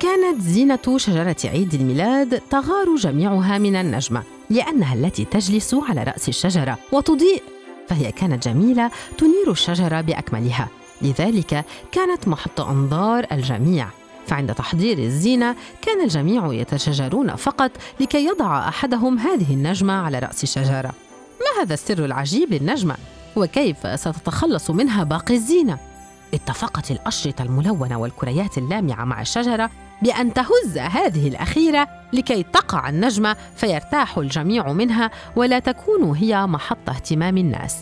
كانت زينة شجرة عيد الميلاد تغار جميعها من النجمة لأنها التي تجلس على رأس الشجرة وتضيء فهي كانت جميلة تنير الشجرة بأكملها لذلك كانت محط أنظار الجميع فعند تحضير الزينة كان الجميع يتشجرون فقط لكي يضع أحدهم هذه النجمة على رأس الشجرة ما هذا السر العجيب للنجمة؟ وكيف ستتخلص منها باقي الزينة؟ اتفقت الأشرطة الملونة والكريات اللامعة مع الشجرة بأن تهز هذه الأخيرة لكي تقع النجمة فيرتاح الجميع منها ولا تكون هي محط اهتمام الناس.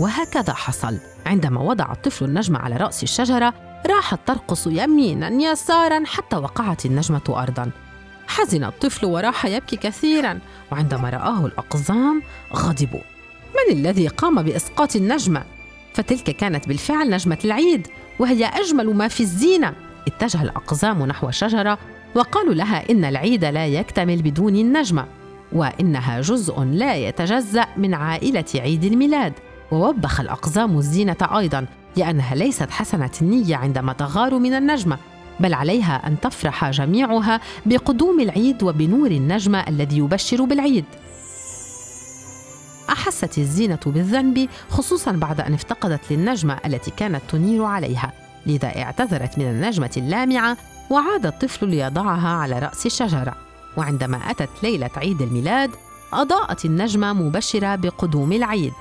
وهكذا حصل عندما وضع الطفل النجمة على رأس الشجرة راحت ترقص يمينا يسارا حتى وقعت النجمة أرضا حزن الطفل وراح يبكي كثيرا وعندما رآه الأقزام غضبوا من الذي قام بإسقاط النجمة؟ فتلك كانت بالفعل نجمة العيد وهي أجمل ما في الزينة اتجه الأقزام نحو الشجرة وقالوا لها إن العيد لا يكتمل بدون النجمة وإنها جزء لا يتجزأ من عائلة عيد الميلاد ووبخ الأقزام الزينة أيضا لأنها ليست حسنة النية عندما تغار من النجمة بل عليها أن تفرح جميعها بقدوم العيد وبنور النجمة الذي يبشر بالعيد. أحست الزينة بالذنب خصوصا بعد أن افتقدت للنجمة التي كانت تنير عليها. لذا اعتذرت من النجمة اللامعة وعاد الطفل ليضعها على رأس الشجرة. وعندما أتت ليلة عيد الميلاد أضاءت النجمة مبشرة بقدوم العيد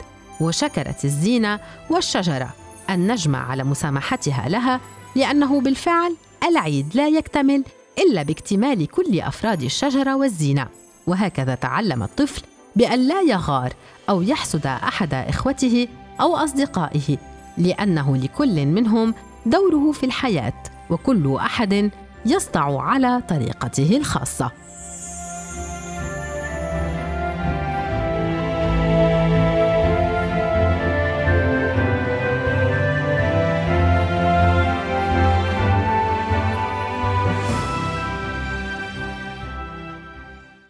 وشكرت الزينة والشجرة النجمة على مسامحتها لها لأنه بالفعل العيد لا يكتمل إلا باكتمال كل أفراد الشجرة والزينة. وهكذا تعلم الطفل بأن لا يغار أو يحسد أحد إخوته أو أصدقائه لأنه لكل منهم دوره في الحياة وكل أحد يصدع على طريقته الخاصة.